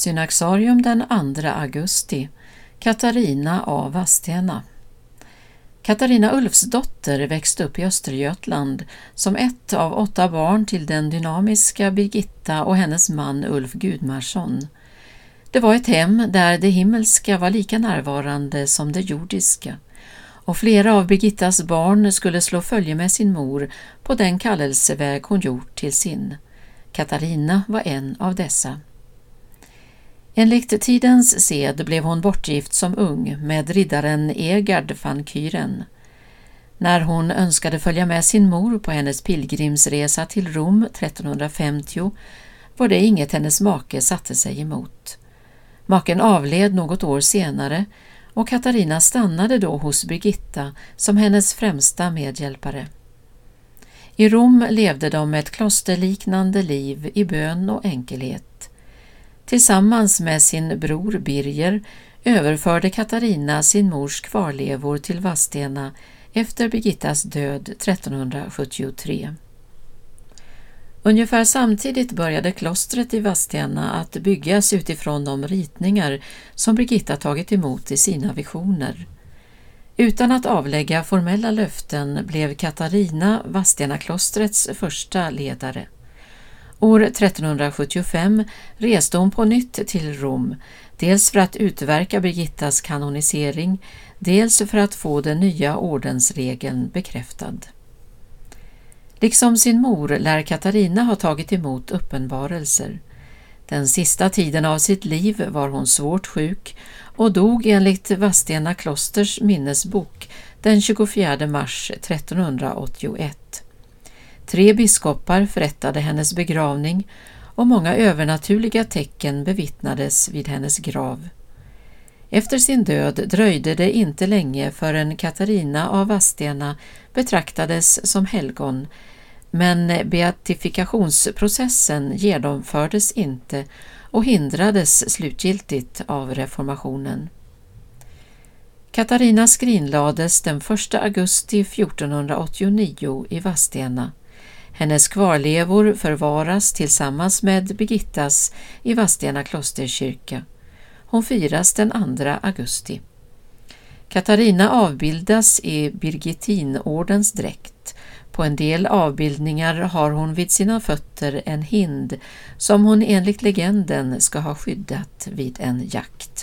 Synaxarium den 2 augusti Katarina av Vadstena Katarina Ulfsdotter växte upp i Östergötland som ett av åtta barn till den dynamiska Birgitta och hennes man Ulf Gudmarsson. Det var ett hem där det himmelska var lika närvarande som det jordiska och flera av Birgittas barn skulle slå följe med sin mor på den kallelseväg hon gjort till sin. Katarina var en av dessa. Enligt tidens sed blev hon bortgift som ung med riddaren Egard van Kyren. När hon önskade följa med sin mor på hennes pilgrimsresa till Rom 1350 var det inget hennes make satte sig emot. Maken avled något år senare och Katarina stannade då hos Birgitta som hennes främsta medhjälpare. I Rom levde de ett klosterliknande liv i bön och enkelhet. Tillsammans med sin bror Birger överförde Katarina sin mors kvarlevor till Vadstena efter Birgittas död 1373. Ungefär samtidigt började klostret i Vadstena att byggas utifrån de ritningar som Birgitta tagit emot i sina visioner. Utan att avlägga formella löften blev Katarina Vadstena-klostrets första ledare. År 1375 reste hon på nytt till Rom, dels för att utverka Birgittas kanonisering, dels för att få den nya ordensregeln bekräftad. Liksom sin mor lär Katarina ha tagit emot uppenbarelser. Den sista tiden av sitt liv var hon svårt sjuk och dog enligt Vadstena klosters minnesbok den 24 mars 1381. Tre biskopar förrättade hennes begravning och många övernaturliga tecken bevittnades vid hennes grav. Efter sin död dröjde det inte länge förrän Katarina av Vadstena betraktades som helgon, men beatifikationsprocessen genomfördes inte och hindrades slutgiltigt av reformationen. Katarina skrinlades den 1 augusti 1489 i Vadstena. Hennes kvarlevor förvaras tillsammans med Birgittas i Vadstena klosterkyrka. Hon firas den 2 augusti. Katarina avbildas i Birgittinordens dräkt. På en del avbildningar har hon vid sina fötter en hind som hon enligt legenden ska ha skyddat vid en jakt.